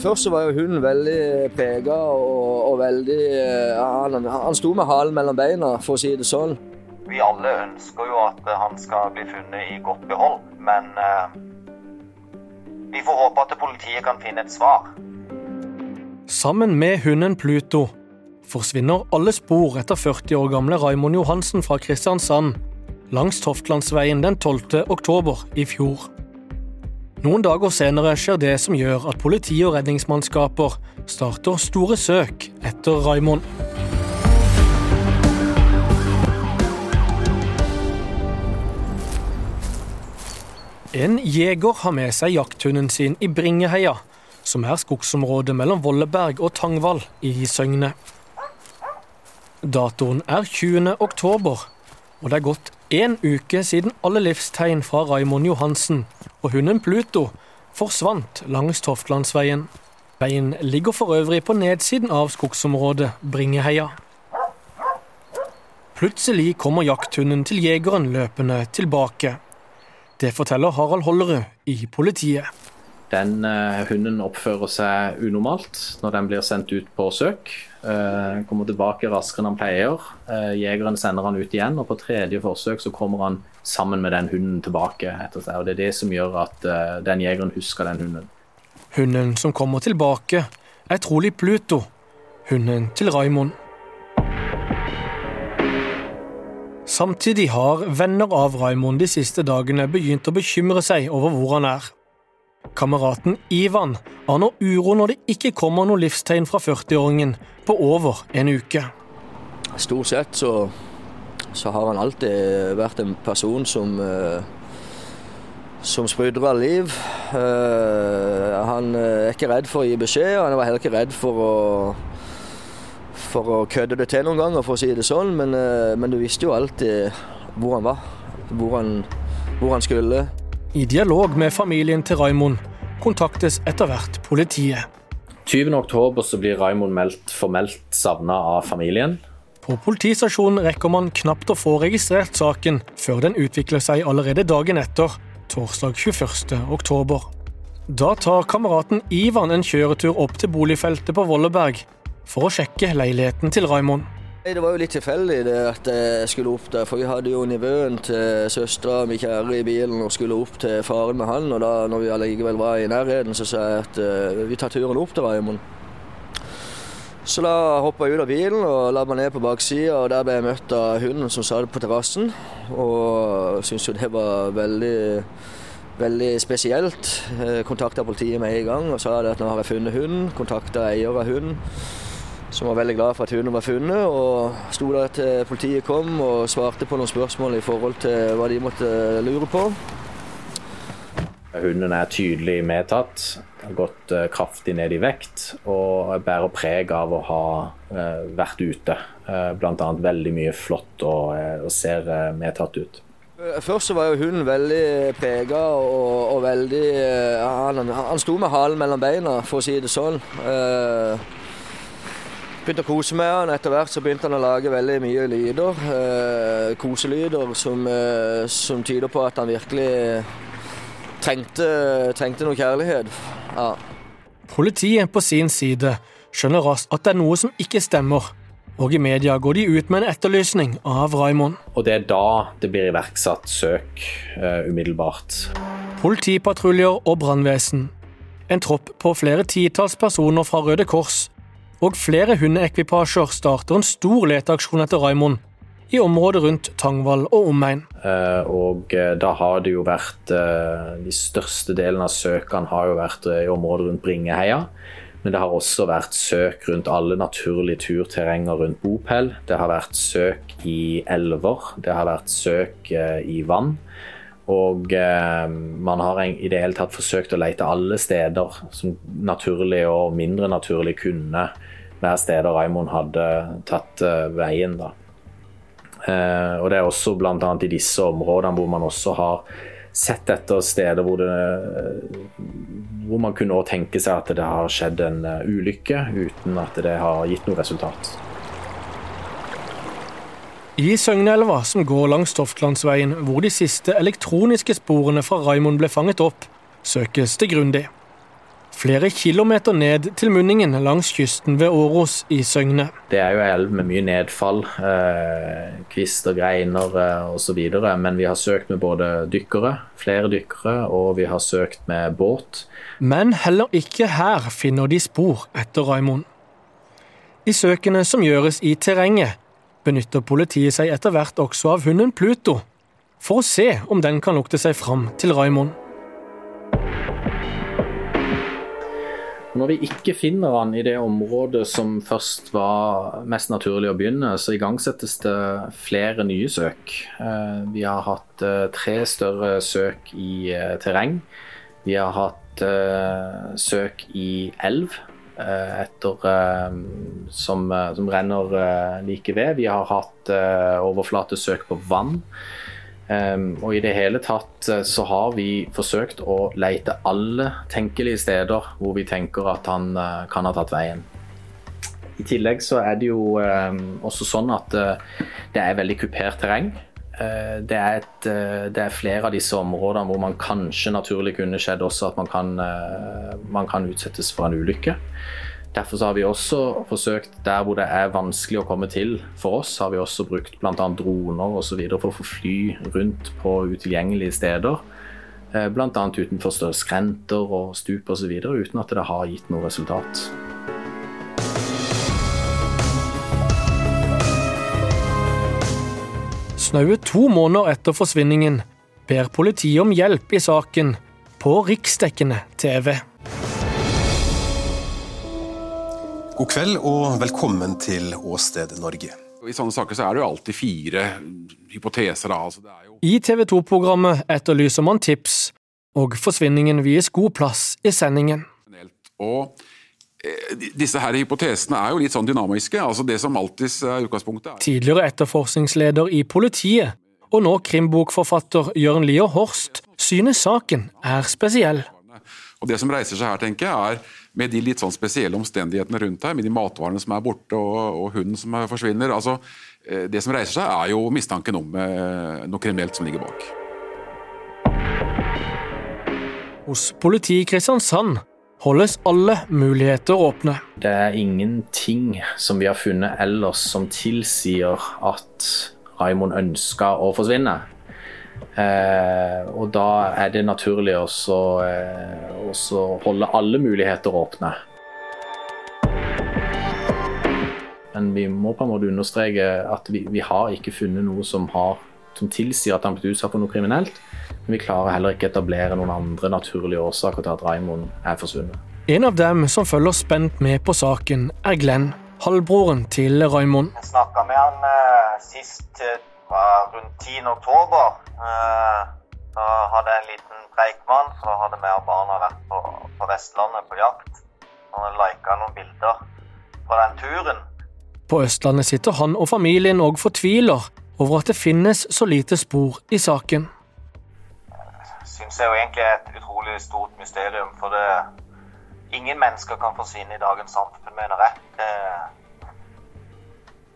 Først så var jo hunden veldig prega og, og, veldig han, han sto med halen mellom beina, for å si det sånn. Vi alle ønsker jo at han skal bli funnet i godt behold, men eh, vi får håpe at politiet kan finne et svar. Sammen med hunden Pluto forsvinner alle spor etter 40 år gamle Raimond Johansen fra Kristiansand langs Toftlandsveien den 12. oktober i fjor. Noen dager senere skjer det som gjør at politi og redningsmannskaper starter store søk etter Raimond. En jeger har med seg jakthunden sin i Bringeheia, som er skogsområdet mellom Volleberg og Tangvall i Søgne. Datoen er 20. oktober, og det er gått én uke siden alle livstegn fra Raimond Johansen og hunden Pluto forsvant langs Toftlandsveien. Veien ligger for øvrig på nedsiden av skogsområdet Bringeheia. Plutselig kommer jakthunden til jegeren løpende tilbake. Det forteller Harald Hollerud i politiet. Den uh, hunden oppfører seg unormalt når den blir sendt ut på søk. Uh, kommer tilbake raskere enn han pleier. Uh, jegeren sender han ut igjen, og på tredje forsøk så kommer han sammen med den hunden tilbake etter seg. og Det er det som gjør at den jegeren husker den hunden. Hunden som kommer tilbake, er trolig Pluto, hunden til Raimond. Samtidig har venner av Raimond de siste dagene begynt å bekymre seg over hvor han er. Kameraten Ivan aner uro når det ikke kommer noe livstegn fra 40-åringen på over en uke. Stort sett så, så, har han alltid vært en person som uh, som sprudrer liv. Uh, han er ikke redd for å gi beskjed, og han var heller ikke redd for å for å kødde det til noen ganger, for å si det sånn. Men, men du visste jo alltid hvor han var, hvor han, hvor han skulle. I dialog med familien til Raimond kontaktes etter hvert politiet. 20.10 blir Raimond meldt formelt savna av familien. På politistasjonen rekker man knapt å få registrert saken før den utvikler seg allerede dagen etter, torsdag 21.10. Da tar kameraten Ivan en kjøretur opp til boligfeltet på Volleberg for å sjekke leiligheten til Raimond. Det var jo litt tilfeldig det at jeg skulle opp der, for vi hadde jo nivøen til søstera mi kjære i bilen og skulle opp til faren med han. Og da når vi allikevel var i nærheten, så sa jeg at uh, vi tar turen opp til Raymond. Så da hoppa jeg ut av bilen og la meg ned på baksida, og der ble jeg møtt av hunden som satt på terrassen. Og syntes jo det var veldig veldig spesielt. Kontakta politiet med en gang og sa at nå har jeg funnet hunden. Kontakta eier av hunden som var veldig glad for at hunden var funnet. Og sto der til politiet kom og svarte på noen spørsmål i forhold til hva de måtte lure på. Hunden er tydelig medtatt, har gått uh, kraftig ned i vekt og bærer preg av å ha uh, vært ute. Uh, Bl.a. veldig mye flott og, og ser medtatt ut. Først så var jo hunden veldig prega og, og, veldig han, han, sto med halen mellom beina, for å si det sånn. Begynte å kose med han. Etter hvert så begynte han å lage veldig mye lyder. Eh, koselyder som, eh, som, tyder på at han virkelig trengte, trengte noe kjærlighet. Ja. Politiet på sin side skjønner raskt at det er noe som ikke stemmer. Og i media går de ut med en etterlysning av Raymond. Og det er da det blir iverksatt søk uh, umiddelbart. Politipatruljer og brannvesen. En tropp på flere titalls personer fra Røde Kors og flere hundeekvipasjer starter en stor leteaksjon etter Raimond i området rundt Tangvall og omegn. Uh, og uh, da har det jo vært uh, De største delene av søkene har jo vært i området rundt Bringeheia. Men det har også vært søk rundt alle naturlige turterrenger rundt Bopel. Det har vært søk i elver, det har vært søk i vann. Og man har i det hele tatt forsøkt å lete alle steder som naturlig og mindre naturlig kunne hver sted Raymond hadde tatt eh, veien. da. Eh, og Det er også bl.a. i disse områdene hvor man også har sett etter steder hvor, det, hvor man kunne tenke seg at det har skjedd en uh, ulykke uten at det har gitt noe resultat. I Søgneelva, som går langs Toftlandsveien, hvor de siste elektroniske sporene fra Raimond ble fanget opp, søkes det grundig. Flere kilometer ned til munningen langs kysten ved Åros i Søgne. Det er jo elv med mye nedfall, eh, kvist og greiner eh, osv. Men vi har søkt med både dykkere, flere dykkere, og vi har søkt med båt. Men heller ikke her finner de spor etter Raimond. I søkene som gjøres i terrenget, benytter politiet seg etter hvert også av hunden Pluto, for å se om den kan lukte seg fram til Raimond. Når vi ikke finner han i det området som først var mest naturlig å begynne, så igangsettes det flere nye søk. Eh, vi har hatt eh, tre større søk i eh, terreng. Vi har hatt søk i elv etter, som, som renner like ved. Vi har hatt overflatesøk på vann. Um, og i det hele tatt eh, så har vi forsøkt å lete alle tenkelige steder hvor vi tenker at han kan ha tatt veien. I tillegg så er det jo um, også sånn at det er veldig kupert terreng. Uh, det, er et, det, er flere av disse områdene hvor man kanskje naturlig kunne skjedd også at man kan, man kan utsettes for en ulykke. Derfor har vi også forsøkt der hvor det er vanskelig å komme til for oss, har vi også brukt bl.a. droner osv. for å få fly rundt på utilgjengelige steder. Eh, bl.a. utenfor skrenter og stup osv. uten at det har gitt noe resultat. Snaue to måneder etter forsvinningen ber politiet om hjelp i saken på riksdekkende TV. God kveld og velkommen til Åsted Norge. I sånne saker så er det jo alltid fire hypoteser. Altså jo... I TV 2-programmet etterlyser man tips, og forsvinningen vies god plass i sendingen. Og disse her hypotesene er jo litt sånn dynamiske. altså Det som alltid er utgangspunktet er... Tidligere etterforskningsleder i politiet, og nå krimbokforfatter Jørn Lier Horst, synes saken er spesiell. Og Det som reiser seg her, tenker jeg, er med de litt sånn spesielle omstendighetene rundt her, med de matvarene som er borte og, og hunden som forsvinner. altså eh, Det som reiser seg, er jo mistanken om eh, noe kriminelt som ligger bak. Hos politiet i Kristiansand holdes alle muligheter åpne. Det er ingenting som vi har funnet ellers som tilsier at Raimond ønska å forsvinne. Eh, og da er det naturlig å eh, holde alle muligheter åpne. Men vi må på en måte understreke at vi, vi har ikke funnet noe som, har, som tilsier at han har blitt utsatt for noe kriminelt. Men vi klarer heller ikke etablere noen andre naturlige årsaker til at Raimond er forsvunnet. En av dem som følger spent med på saken, er Glenn, halvbroren til Raimond. Jeg snakka med han eh, sist eh, var rundt 10. oktober. Eh, da hadde jeg en liten preikmann, for da hadde vi og barna vært på, på Vestlandet på jakt. Han hadde lika noen bilder fra den turen. På Østlandet sitter han og familien og fortviler over at det finnes så lite spor i saken. Syns jeg jo egentlig er et utrolig stort mysterium, for det Ingen mennesker kan forsvinne i dagens samfunn, mener jeg. Det,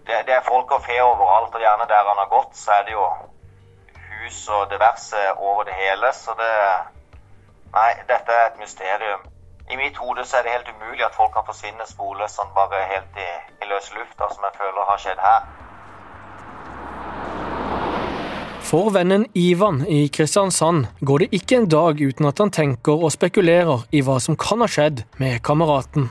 det, det, er folk og fe overalt, og gjerne der han har gått, så er det jo hus og diverse over det hele. Så det Nei, dette er et mysterium. I mitt hode så er det helt umulig at folk kan forsvinne sporløst sånn bare helt i, i løs lufta, som jeg føler har skjedd her. For vennen Ivan i Kristiansand går det ikke en dag uten at han tenker og spekulerer i hva som kan ha skjedd med kameraten.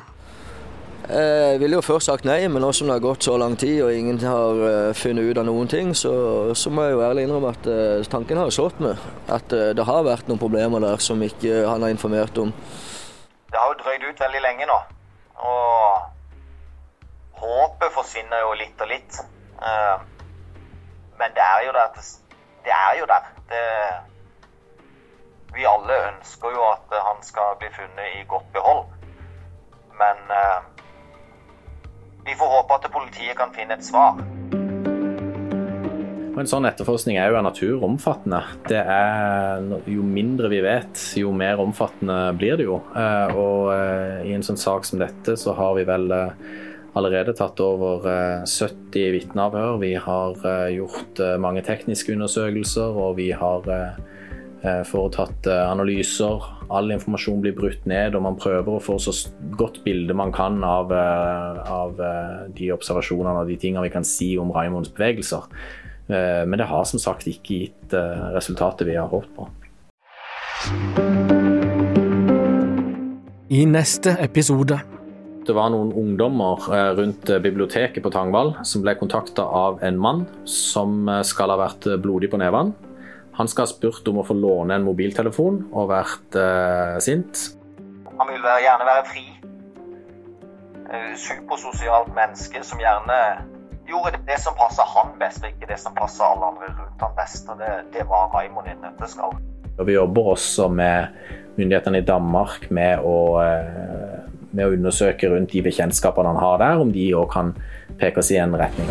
Jeg ville jo først sagt nei, men nå som det har gått så lang tid og ingen har uh, funnet ut av noen ting, så, så, må jeg jo ærlig innrømme at uh, tanken har slått meg. At det har vært noen problemer der som ikke han har informert om. Det har jo drøyd ut veldig lenge nå. Og håpet forsvinner jo litt og litt. men det er jo der. Det er jo der. Det, vi alle ønsker jo at han skal bli funnet i godt behold. Men vi får håpe at politiet kan finne et svar. En sånn etterforskning er jo av natur omfattende. Det er, jo mindre vi vet, jo mer omfattende blir det jo. Eh, og eh, i en sånn sak som dette, så har vi vel eh, allerede tatt over 70 vitneavhør. Vi har gjort mange tekniske undersøkelser, og vi har foretatt analyser. All informasjon blir brutt ned, og man prøver å få så godt bilde man kan av, av de observasjonene og de tingene vi kan si om Raimonds bevegelser. Men det har som sagt ikke gitt resultatet vi har håpet på. I neste episode det var noen ungdommer eh, rundt eh, biblioteket på Tangvall som ble kontakta av en mann som eh, skal ha vært blodig på nevene. Han skal ha spurt om å få låne en mobiltelefon og vært eh, sint. Han vil være, gjerne være fri. Supersosialt menneske som gjerne gjorde det som passa han best, og ikke det som passa alle andre rundt han best. Og det, det var Raymond i nøtteskall. Vi jobber også med myndighetene i Danmark med å eh, med å undersøke rundt de bekjentskapene han har der, om de òg kan peke oss i en retning.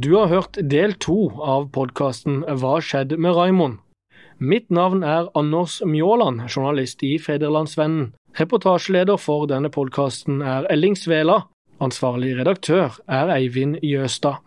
Du har hørt del to av podkasten Hva skjedde med Raimond? Mitt navn er Anders Mjåland, journalist i Federlandsvennen. Reportasjeleder for denne podkasten er Elling Svela. Ansvarlig redaktør er Eivind Jøstad.